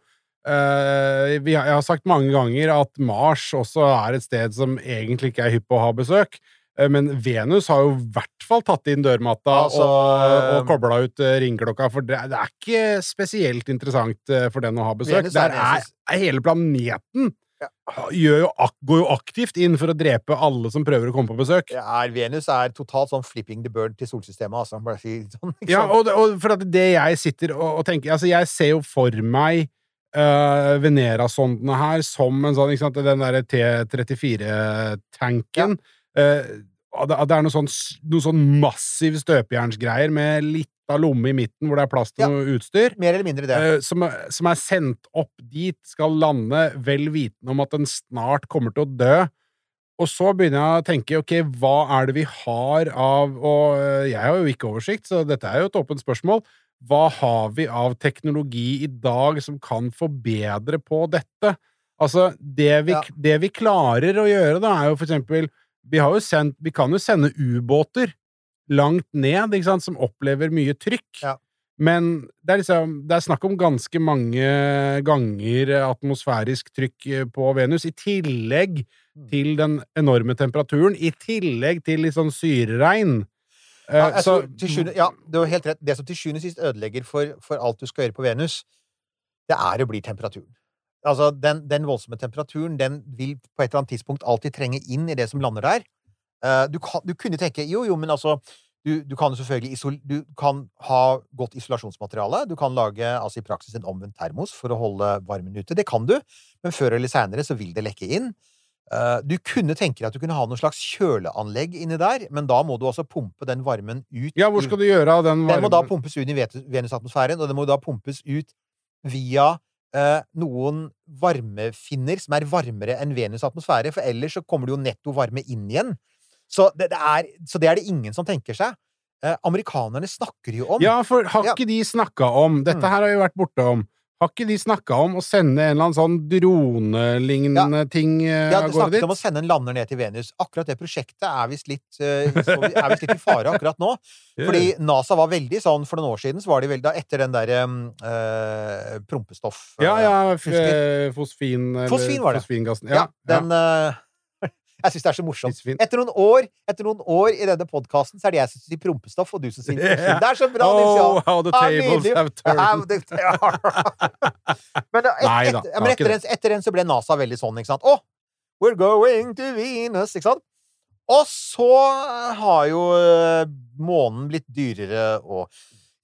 eh, vi har, Jeg har sagt mange ganger at Mars også er et sted som egentlig ikke er hypp på å ha besøk. Eh, Men Venus har jo i hvert fall tatt inn dørmatta Altså, og, og eh, kobla ut eh, ringeklokka, for det, det er ikke spesielt interessant eh, for den å ha besøk. Venus er Der er, er hele planeten jo, ak- går jo aktivt inn for å drepe alle som prøver å komme på besøk. Er, Venus er totalt sånn flipping the bird til solsystemet, altså. Sånn. Ja, og, og for at det jeg sitter og, og tenker Altså, jeg ser jo for meg uh, Venera-sondene her som en sånn, ikke sant, den derre T34-tanken. Ja. Uh, det, det er noe sånn, noe sånn massiv støpejernsgreier med lita lomme i midten hvor det er plass til Ja. noe utstyr. Mer eller mindre det. eh, som, som er sendt opp dit, skal lande vel vitende om at den snart kommer til å dø. Og så begynner jeg å tenke, ok, hva er det vi har av Og øh, jeg har jo ikke oversikt, så dette er jo et åpent spørsmål. Hva har vi av teknologi i dag som kan forbedre på dette? Altså, det vi, Ja. det vi klarer å gjøre, da, er jo for eksempel Vi har jo sendt Vi kan jo sende ubåter langt ned, ikke sant, som opplever mye trykk. Ja. Men det er liksom Det er snakk om ganske mange ganger atmosfærisk trykk eh, på Venus, i tillegg Mm. til den enorme temperaturen, i tillegg til litt sånn syreregn. Ja, altså, så- ja, det har helt rett. Det som til sjuende og sist ødelegger for, for alt du skal gjøre på Venus, det er å bli temperaturen. Altså, den, den voldsomme temperaturen, den vil på et eller annet tidspunkt alltid trenge inn i det som lander der. Eh, du, kan, du kunne tenke jo, jo, men altså du, du kan selvfølgelig isol, Du kan ha godt isolasjonsmateriale. Du kan lage altså i praksis en omvendt termos for å holde varmen ute. Det kan du, men før eller seinere så vil det lekke inn. Eh, Du kunne tenke deg at du kunne ha noe slags kjøleanlegg inni der, men da må du altså pumpe den varmen ut Ja, hvor skal du gjøre av den varmen? Den må da pumpes ut i Venusatmosfæren, og den må da pumpes ut via eh, noen varmefinner som er varmere enn Venus' atmosfære, for ellers så kommer det jo netto varme inn igjen. Så det, det, er, så det er det ingen som tenker seg. Eh, amerikanerne snakker jo om Ja, for har Ja. ikke de snakka om Dette Mm. her har vi vært borte om. Har ikke de snakka om å sende en eller annen sånn dronelignende ting av De dit? Ja, de snakket dit? om å sende en lander ned til Venus. Akkurat det prosjektet er visst litt, eh, litt i fare akkurat nå. *laughs* Fordi NASA var veldig sånn For noen år siden så var de veldig da Etter den der eh, prompestoff... Ja, ja, eh, fosfin eller Fosfin var det. Fosfingassen. Ja, Ja, den eh, Jeg syns det er så morsomt. Etter noen år Etter noen år i denne podkasten så er det jeg som sier prompestoff, og du som sier yeah. Det er så bra, Nils Oh, how the tables have turned. men, et, *laughs* Nei da, et, men etter, en, etter en så ble NASA veldig sånn, ikke sant? Å, we're going to Venus, ikke sant? Og så har jo eh, månen blitt dyrere, og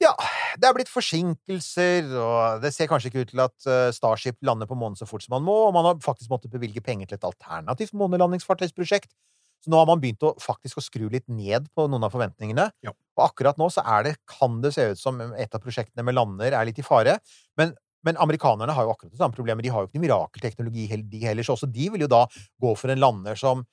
ja, det er blitt forsinkelser, og det ser kanskje ikke ut til at eh, Starship lander på månen så fort som man må, og man har faktisk måttet bevilge penger til et alternativt månelandingsfartøysprosjekt. Så nå har man begynt å faktisk å skru litt ned på noen av forventningene. Ja. Og akkurat nå så er det, kan det se ut som et av prosjektene med lander er litt i fare. Men, men amerikanerne har jo akkurat det samme problemet. De har jo ikke noe mirakelteknologi, de heller, så også de vil jo da gå for en lander som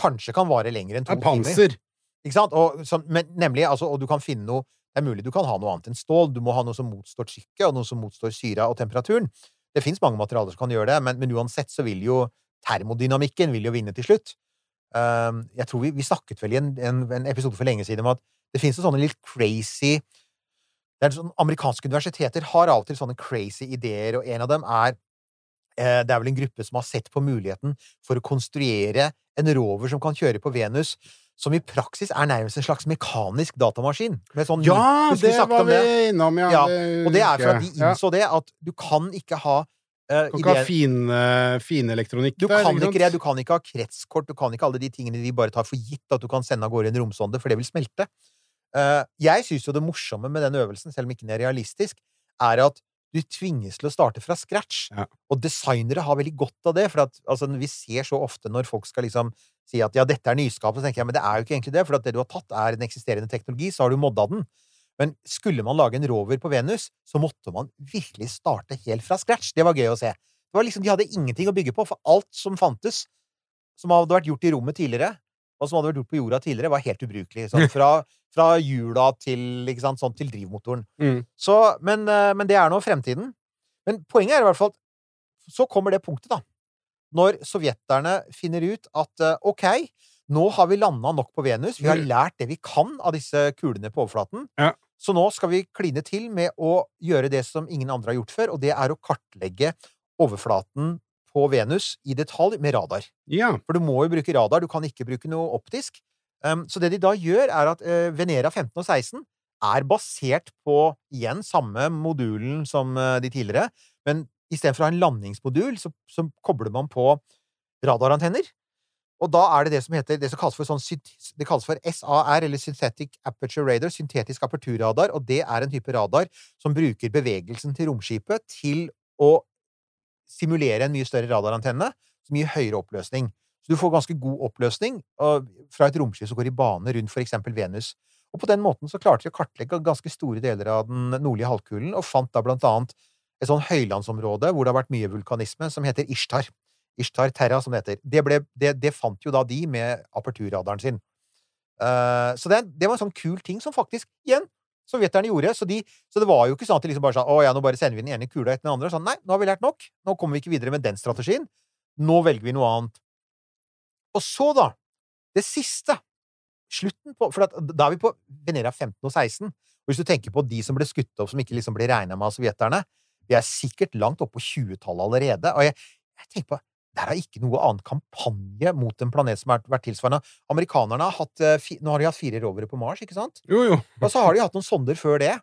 kanskje kan vare lenger enn to er timer. panser. Ikke sant? Og, som, men, nemlig, altså, og du kan finne noe Det er mulig du kan ha noe annet enn stål. Du må ha noe som motstår trykket, og noe som motstår syra og temperaturen. Det fins mange materialer som kan gjøre det, men, men uansett så vil jo termodynamikken vil jo vinne til slutt. Um, jeg tror vi, vi snakket vel i en, en, en episode for lenge siden om at det fins sånne litt crazy det er sånn, Amerikanske universiteter har til sånne crazy ideer, og en av dem er eh, Det er vel en gruppe som har sett på muligheten for å konstruere en rover som kan kjøre på Venus, som i praksis er nærmest en slags mekanisk datamaskin. Med sånn, Ja, det var vi det? innom, ja. Ja, Og det er for at de innså det, at du kan ikke ha eh, Du kan ikke ha ideer- fin, eh, du der, kan ikke det, du kan ikke ha kretskort, du kan ikke alle de tingene vi bare tar for gitt at du kan sende av gårde en romsonde, for det vil smelte. Eh, jeg syns jo det morsomme med den øvelsen, selv om ikke den er realistisk, er at du tvinges til å starte fra scratch. Ja. Og designere har veldig godt av det, for at, altså, vi ser så ofte når folk skal liksom si at ja, dette er nyskap, så tenker jeg men det er jo ikke egentlig det, for at det du har tatt, er en eksisterende teknologi, så har du modda den. Men skulle man lage en rover på Venus, så måtte man virkelig starte helt fra scratch. Det var gøy å se. Det var liksom, De hadde ingenting å bygge på, for alt som fantes, som hadde vært gjort i rommet tidligere, og som hadde vært gjort på jorda tidligere, var helt ubrukelig. Sånn, *laughs* fra, fra hjula til, sant, sånn, til drivmotoren. Mm. Så, men, eh, men det er nå fremtiden. Men poenget er i hvert fall så kommer det punktet, da. Når sovjeterne finner ut at eh, ok, nå har vi landa nok på Venus, vi har Mm. lært det vi kan av disse kulene på overflaten, Ja. så nå skal vi kline til med å gjøre det som ingen andre har gjort før, og det er å kartlegge overflaten på Venus i detalj med radar. Ja. For du må jo bruke radar, du kan ikke bruke noe optisk. Um, så det de da gjør, er at uh, Venera 15 og 16 er basert på igjen samme modulen som uh, de tidligere, men istedenfor å ha en landingsmodul, så, så kobler man på radarantenner. Og da er det det som heter det som kalles for, sånn, det kalles for SAR, eller Synthetic Aperture Radar, syntetisk aperturradar, og det er en type radar som bruker bevegelsen til romskipet til å simulere en mye større radarantenne, mye høyere oppløsning. Så du får ganske god oppløsning fra et romskip som går i bane rundt eksempel Venus. Og på den måten så klarte de å kartlegge ganske store deler av den nordlige halvkulen, og fant da blant annet et sånn høylandsområde hvor det har vært mye vulkanisme, som heter Ishtar. Ishtar Terra, som det heter. Det, ble, det, det fant jo da de med aperturradaren sin. Uh, så det, det var en sånn kul ting som faktisk, igjen, sovjeterne gjorde. Så, de, så det var jo ikke sånn at de liksom bare sa å ja, nå bare sender vi den ene kula etter den andre. Sånn, nei, nå har vi lært nok. Nå kommer vi ikke videre med den strategien. Nå velger vi noe annet. Og så, da, det siste Slutten på For da er vi på Venera 15 og 16. Og hvis du tenker på de som ble skutt opp, som ikke liksom ble regna med av sovjeterne Vi er sikkert langt oppe på 20-tallet allerede. Og jeg, jeg tenker på det er ikke noe annen kampanje mot en planet som har vært tilsvarende. Amerikanerne har hatt eh, Nå har de hatt fire rovere på Mars, ikke sant? Jo, jo. Og så har de hatt noen sonder før det.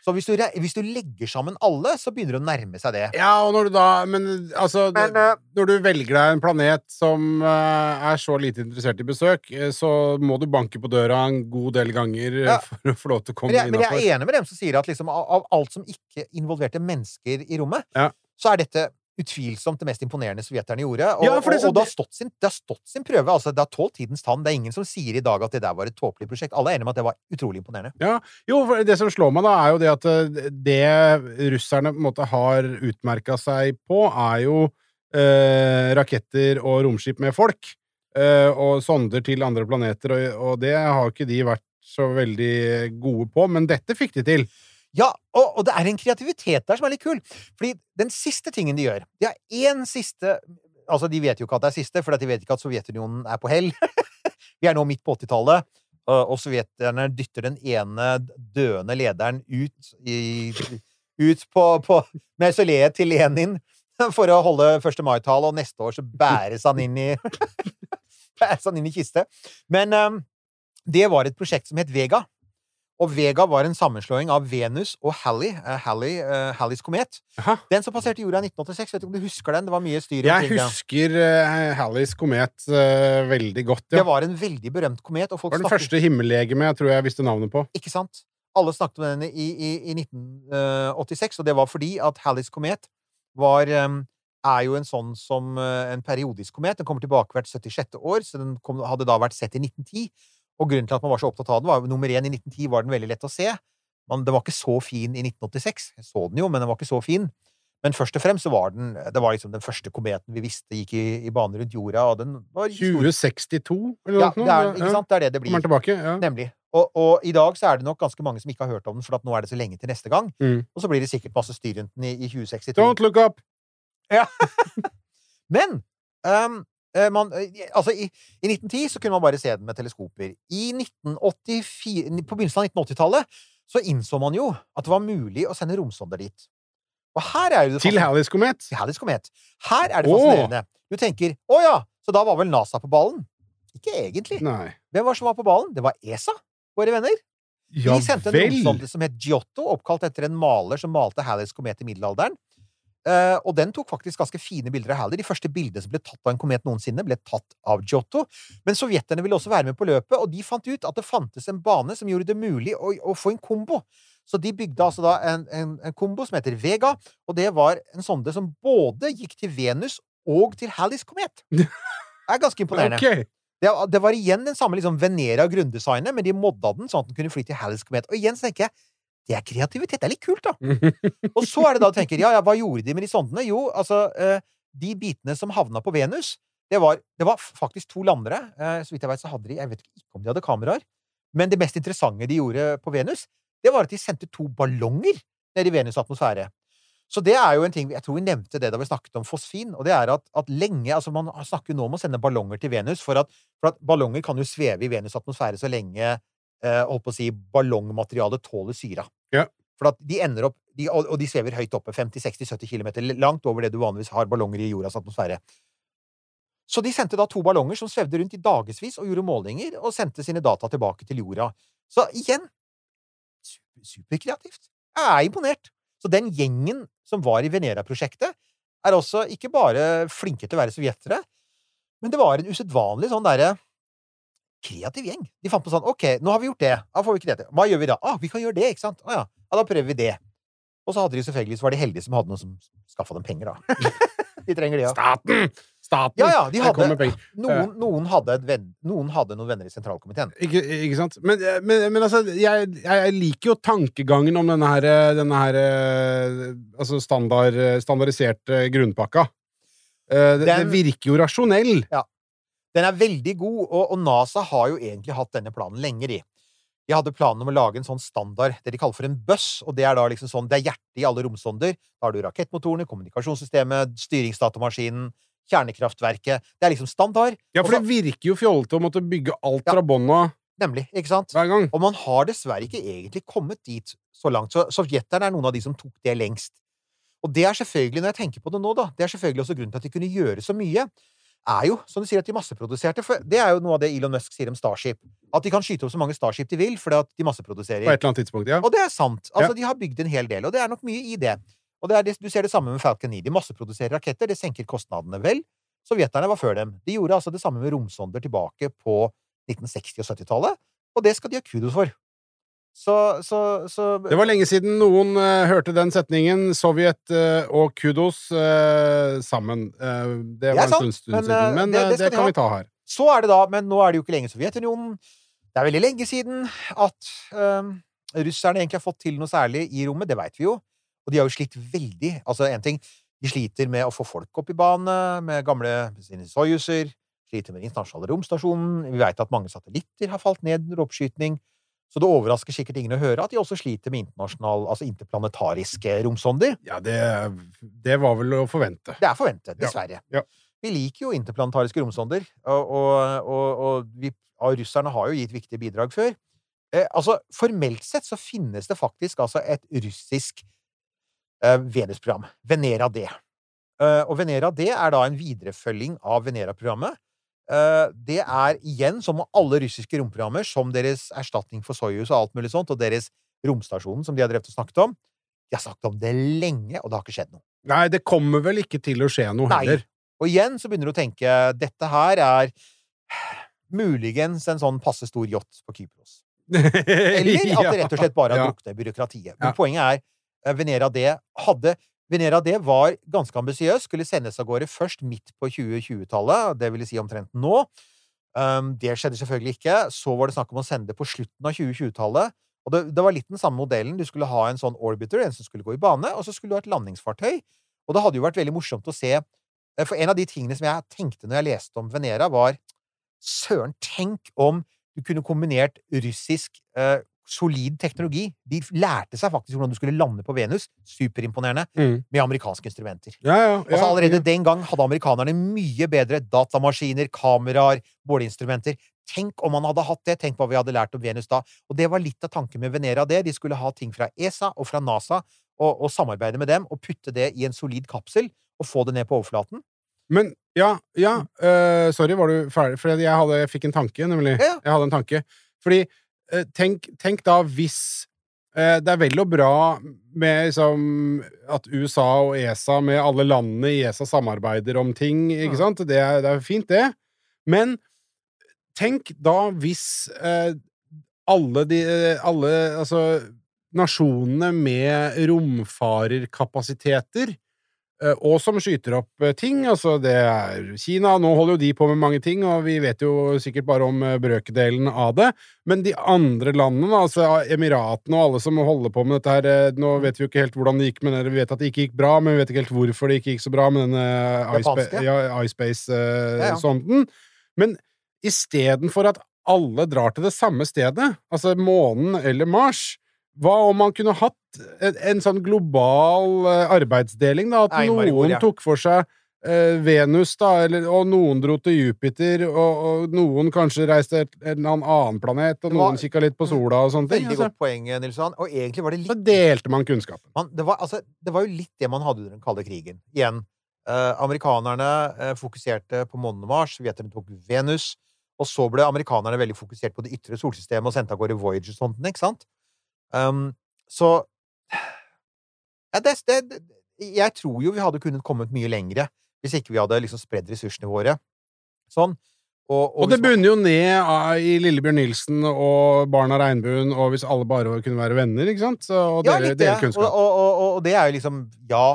Så hvis du, hvis du legger sammen alle, så begynner det å nærme seg det. Ja, og når du da Men altså Men, eh, Når du velger deg en planet som eh, er så lite interessert i besøk, så må du banke på døra en god del ganger Ja. for å få lov til å komme innafor. men jeg er enig med dem som sier at liksom, av, av alt som ikke involverte mennesker i rommet, Ja. så er dette utvilsomt det mest imponerende sovjeterne gjorde. Og, Ja, det og, og det, har stått sin, det har stått sin prøve. Altså, det har tålt tidens tann. Det er ingen som sier i dag at det der var et tåpelig prosjekt. Alle er enige om at det var utrolig imponerende. Ja, jo, for det som slår meg da, er jo det at eh, det russerne på en måte har utmerka seg på, er jo eh, raketter og romskip med folk, eh, og sonder til andre planeter, og, og det har ikke de vært så veldig gode på, men dette fikk de til. Ja, og, og det er en kreativitet der som er litt kul. Fordi den siste tingen de gjør De har én siste Altså, de vet jo ikke at det er siste, for de vet ikke at Sovjetunionen er på hell. *laughs* Vi er nå midt på 80-tallet, og sovjeterne dytter den ene døende lederen ut i Ut på, på mausoleet til Lenin for å holde 1. mai-tale, og neste år så bæres han inn i *laughs* Bæres han inn i kiste. Men um, det var et prosjekt som het Vega. Og Vega var en sammenslåing av Venus og Halley, uh, Halley uh, Halleys komet. Aha. Den som passerte jorda i 1986. Vet du om du husker den? Det var mye styr Jeg omkring husker uh, Halleys komet uh, veldig godt, ja. Det var en veldig berømt komet, og folk Det var den snakket første himmellegeme jeg tror jeg visste navnet på. Ikke sant? Alle snakket om den i, i, i 1986, og det var fordi at Halleys komet var um, er jo en sånn som eh, en periodisk komet. Den kommer tilbake hvert 76. år, så den kom, hadde da vært sett i 1910. Og grunnen til at man var så opptatt av den, var jo nummer én i 1910 var den veldig lett å se. Man, den var ikke så fin i 1986. Jeg så den jo, men den var ikke så fin. Men først og fremst så var den Det var liksom den første kometen vi visste gikk i, i bane rundt jorda, og den var 2062, eller Ja, noe? det er, ikke sant? Det er det det blir. tilbake? Ja. Nemlig. Og, og i dag så er det nok ganske mange som ikke har hørt om den, for at nå er det så lenge til neste gang. Mm. Og så blir det sikkert masse styr rundt den i, i 2062. Don't look up! Ja. *laughs* Men eh, man, eh, altså, i, I 1910 så kunne man bare se den med teleskoper. I 1984, på begynnelsen av 1980-tallet så innså man jo at det var mulig å sende romsonder dit. Og her er jo det Til Halleys komet? til Halleys komet. Her er det fascinerende. Du tenker 'Å ja, så da var vel NASA på ballen'? Ikke egentlig. Nei. Hvem var som var på ballen? Det var ESA, våre venner. Ja De sendte en vel! romsonde som het Giotto, oppkalt etter en maler som malte Halleys komet i middelalderen. Eh, og den tok faktisk ganske fine bilder av Halley. De første bildene som ble tatt av en komet noensinne, ble tatt av Giotto. Men sovjeterne ville også være med på løpet, og de fant ut at det fantes en bane som gjorde det mulig å, å få en kombo. Så de bygde altså da en, en, en kombo som heter Vega, og det var en sonde som både gikk til Venus og til Halleys komet. *laughs* Det er ganske imponerende. Okay. Det, det var igjen den samme liksom Venera grunndesignet, men de modda den sånn at den kunne fly til Halleys komet. Og igjen så tenker jeg det er kreativitet. Det er litt kult, da. *laughs* Og så er det da du tenker ja, ja, hva gjorde de med de sondene? Jo, altså, eh, de bitene som havna på Venus, det var, det var faktisk to landere. Eh, så vidt jeg vet, så hadde de Jeg vet ikke om de hadde kameraer, men det mest interessante de gjorde på Venus, det var at de sendte to ballonger ned i Venus' atmosfære. Så det er jo en ting Jeg tror vi nevnte det da vi snakket om fosfin, og det er at, at lenge Altså, man snakker jo nå om å sende ballonger til Venus, for at, for at ballonger kan jo sveve i Venus' atmosfære så lenge eh, holdt på å si, ballongmaterialet tåler syra. Ja. For at de ender opp de, og, de svever høyt oppe, 50-60-70 km, langt over det du vanligvis har ballonger i jordas atmosfære. Så de sendte da to ballonger som svevde rundt i dagevis og gjorde målinger, og sendte sine data tilbake til jorda. Så igjen super, superkreativt. Jeg er imponert. Så den gjengen som var i Venera-prosjektet, er også ikke bare flinke til å være sovjetere, men det var en usedvanlig sånn derre kreativ gjeng. De fant på sånn OK, nå har vi gjort det. Da får vi ikke det til. Hva gjør vi da? Ah, vi kan gjøre det, ikke sant? Ah, ja. ja. Da prøver vi det. Og så hadde de selvfølgelig, så var de heldige som hadde noen som skaffa dem penger, da. *laughs* de trenger det, ja. Staten! Staten! Ja, ja, de hadde, noen, noen, hadde venn, noen hadde noen venner i sentralkomiteen. Ikke, ikke sant? Men, men, men altså, jeg, jeg liker jo tankegangen om denne her, denne her eh, altså standard, standardiserte grunnpakka. Det, Den, det virker jo rasjonell. Den er veldig god, og, og NASA har jo egentlig hatt denne planen lenger i. De hadde planen om å lage en sånn standard, det de kaller for en buss, og det er da liksom sånn, det er hjertet i alle romsonder. Da har du rakettmotorene, kommunikasjonssystemet, styringsdatamaskinen, kjernekraftverket. Det er liksom standard. Ja, for det virker jo fjollete å måtte bygge alt Ja. fra bånn av Nemlig, ikke sant? hver gang. Og man har dessverre ikke egentlig kommet dit så langt. Så sovjeterne er noen av de som tok det lengst. Og det er selvfølgelig, når jeg tenker på det nå, da, det er selvfølgelig også grunnen til at de kunne gjøre så mye, er jo, som du sier, at de masseproduserte. For det er jo noe av det Elon Musk sier om Starship. At de kan skyte opp så mange Starship de vil, fordi at de På masseproduserer. et eller annet tidspunkt, ja. Og det er sant. Altså, de har bygd en hel del, og det er nok mye i det. Og det er det, du ser det samme med Falcon 9. De masseproduserer raketter, det senker kostnadene. Vel, sovjeterne var før dem. De gjorde altså det samme med romsonder tilbake på 1960- og 70-tallet, og det skal de ha kudos for. Så, så, så Det var lenge siden noen uh, hørte den setningen. Sovjet uh, og kudos uh, sammen. Det var en stund, siden, men det- det det, kan vi ta her. Så er det da, men nå er det jo ikke lenge Sovjetunionen. Det er veldig lenge siden at øhm, russerne egentlig har fått til noe særlig i rommet, det veit vi jo. Og de har jo slitt veldig. Altså, en ting De sliter med å få folk opp i bane, med gamle Soyuzer. Sliter med den internasjonale romstasjonen. Vi veit at mange satellitter har falt ned under oppskyting. Så det overrasker sikkert ingen å høre at de også sliter med internasjonal, altså interplanetariske romsonder. Ja, det, det var vel å forvente. Det er forventet, Ja. dessverre. Ja. Vi liker jo interplanetariske romsonder, og, og, og, og, vi, russerne har jo gitt viktige bidrag før. Eh, altså, formelt sett så finnes det faktisk altså et russisk eh, Venus-program. Venera D. Eh, og Venera D er da en viderefølging av Venera-programmet. Eh, det er igjen, som alle russiske romprogrammer, som deres erstatning for Soyuz og alt mulig sånt, og deres romstasjonen, som de har drevet og snakket om. De har snakket om det lenge, og det har ikke skjedd noe. Nei, det kommer vel ikke til å skje noe Nei. heller. Og igjen så begynner du å tenke dette her er muligens en sånn passe stor yacht på Kypros. *laughs* Eller at det rett og slett bare har druknet byråkratiet. Men Ja. poenget er eh, Venera D hadde Venera D var ganske ambisiøs, skulle sendes av gårde først midt på 2020-tallet, det vil si omtrent nå. Um, det skjedde selvfølgelig ikke. Så var det snakk om å sende det på slutten av 2020-tallet. Og det, det var litt den samme modellen. Du skulle ha en sånn orbiter, en som skulle gå i bane, og så skulle du ha et landingsfartøy. Og det hadde jo vært veldig morsomt å se eh, For en av de tingene som jeg tenkte når jeg leste om Venera, var Søren, tenk om du kunne kombinert russisk eh, solid teknologi De lærte seg faktisk hvordan du skulle lande på Venus, superimponerende, Mm. med amerikanske instrumenter. Ja, ja, ja, Altså Allerede den gang hadde amerikanerne mye bedre datamaskiner, kameraer, måleinstrumenter. Tenk om man hadde hatt det! Tenk hva vi hadde lært om Venus da. Og det var litt av tanken med Venera det. De skulle ha ting fra ESA og fra NASA, og, og samarbeide med dem, og putte det i en solid kapsel, og få det ned på overflaten. Men ja, ja uh, Sorry, var du ferdig? For jeg, hadde, jeg fikk en tanke, nemlig. Ja. Jeg hadde en tanke. Fordi tenk, tenk da hvis eh, Det er vel og bra med liksom at USA og ESA, med alle landene i ESA, samarbeider om ting, ikke ja. sant? Det er, det er fint, det. Men tenk da hvis eh, alle de Alle Altså nasjonene med romfarerkapasiteter Eh, og som skyter opp eh, ting. Altså, det er Kina. Nå holder jo de på med mange ting, og vi vet jo sikkert bare om eh, brøkdelen av det. Men de andre landene, altså Emiratene og alle som holder på med dette her eh, Nå vet vi jo ikke helt hvordan det gikk med det. Vi vet at det ikke gikk bra, men vi vet ikke helt hvorfor det ikke gikk så bra med denne Japanske? ja, iSpace-sonden. Men istedenfor at alle drar til det samme stedet, altså månen eller Mars hva om man kunne hatt en, en sånn global eh, arbeidsdeling, da? At Nei, noen noen ja. tok for seg eh, Venus, da, eller, og noen dro til Jupiter, og, og noen kanskje reiste til en annen planet, og var- noen kikka litt på sola og sånne ting. Veldig Altså. godt poeng, Nilsson. Og egentlig var det Så delte man kunnskapen. man, det, var, altså, det var jo litt det man hadde under den kalde krigen. Igjen. Eh, amerikanerne eh, fokuserte på månen og Mars, sovjeterne tok Venus. Og så ble amerikanerne veldig fokusert på det ytre solsystemet og sendte av gårde Voyager-sondene, ikke sant? Um, så ja, det, det, det, Jeg tror jo vi hadde kunnet kommet mye lengre hvis ikke vi hadde liksom spredd ressursene våre sånn. Og, Og det hvis bunner jo ned i Lillebjørn Nilsen og Barna Regnbuen, og hvis alle bare kunne være venner, ikke sant? Så, og Ja, dele Og, kunnskap. og, og, og- og det er jo liksom Ja,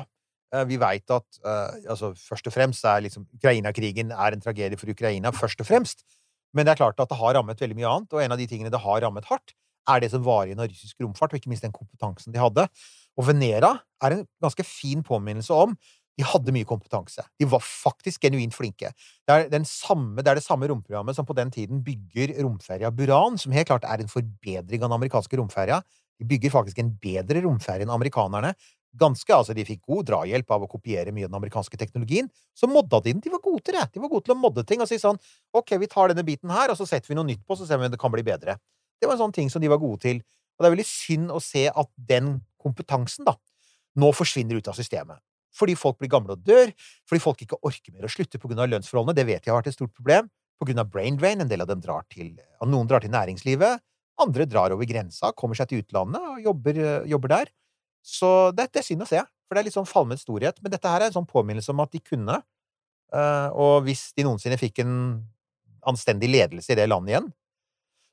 eh, vi veit at uh, altså, først og fremst er liksom Ukraina-krigen er en tragedie for Ukraina, først og fremst. Men det er klart at det har rammet veldig mye annet, og en av de tingene det har rammet hardt, er det som var igjen av russisk romfart, og ikke minst den kompetansen de hadde. Og Venera er en ganske fin påminnelse om de hadde mye kompetanse. De var faktisk genuint flinke. Det er, samme, det er det samme romprogrammet som på den tiden bygger romferja Buran, som helt klart er en forbedring av den amerikanske romferja. De bygger faktisk en bedre romferje enn amerikanerne. Ganske, altså De fikk god drahjelp av å kopiere mye av den amerikanske teknologien. Så modda de den. De var gode til det. De var gode til å modde ting og si sånn Ok, vi tar denne biten her, og så setter vi noe nytt på, så ser vi om det kan bli bedre. Det var en sånn ting som de var gode til. Og det er veldig synd å se at den kompetansen da, nå forsvinner ut av systemet. Fordi folk blir gamle og dør, fordi folk ikke orker mer å slutte pga. lønnsforholdene. Det vet jeg har vært et stort problem. Pga. brain drain. En del av dem drar til Noen drar til næringslivet. Andre drar over grensa, kommer seg til utlandet og jobber, jobber der. Så det, det er synd å se, for det er litt sånn falmet storhet. Men dette her er en sånn påminnelse om at de kunne. Eh, og hvis de noensinne fikk en anstendig ledelse i det landet igjen,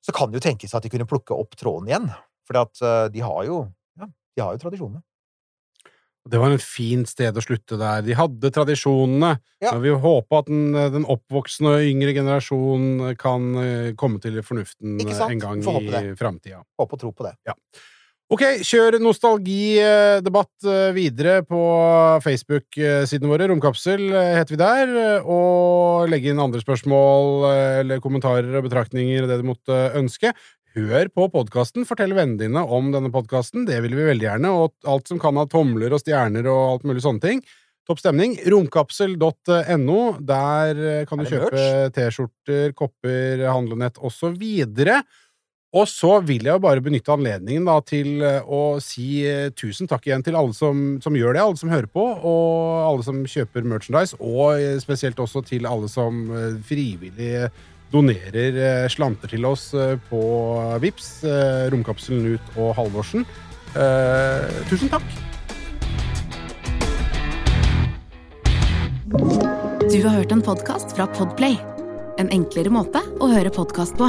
så kan det jo tenkes at de kunne plukke opp tråden igjen. For eh, de har jo ja, de har jo tradisjonene. Det var en fin sted å slutte der. De hadde tradisjonene. Ja. Men vi håper at den, den oppvoksende og yngre generasjonen kan eh, komme til fornuften en gang i framtida. Håpe og tro på det. Ok, kjør nostalgidebatt eh, videre på Facebook-sidene våre. Romkapsel eh, heter vi der. Og legge inn andre spørsmål eh, eller kommentarer og betraktninger det du måtte ønske. hør på podkasten, fortell vennene dine om denne podkasten, det vil vi veldig gjerne, og alt som kan ha tomler og stjerner og alt mulig sånne ting. Topp stemning. Romkapsel.no. Der kan du kjøpe T-skjorter, kopper, handlenett osv. Og så vil jeg jo bare benytte anledningen da til eh, å si eh, tusen takk igjen til alle som, som gjør det, alle som hører på, og alle som kjøper merchandise, og eh, spesielt også til alle som frivillig donerer slanter til oss på Vips, Romkapselen ut og Halvorsen. Eh, tusen takk! Du har hørt en podkast fra Podplay. En enklere måte å høre podkast på.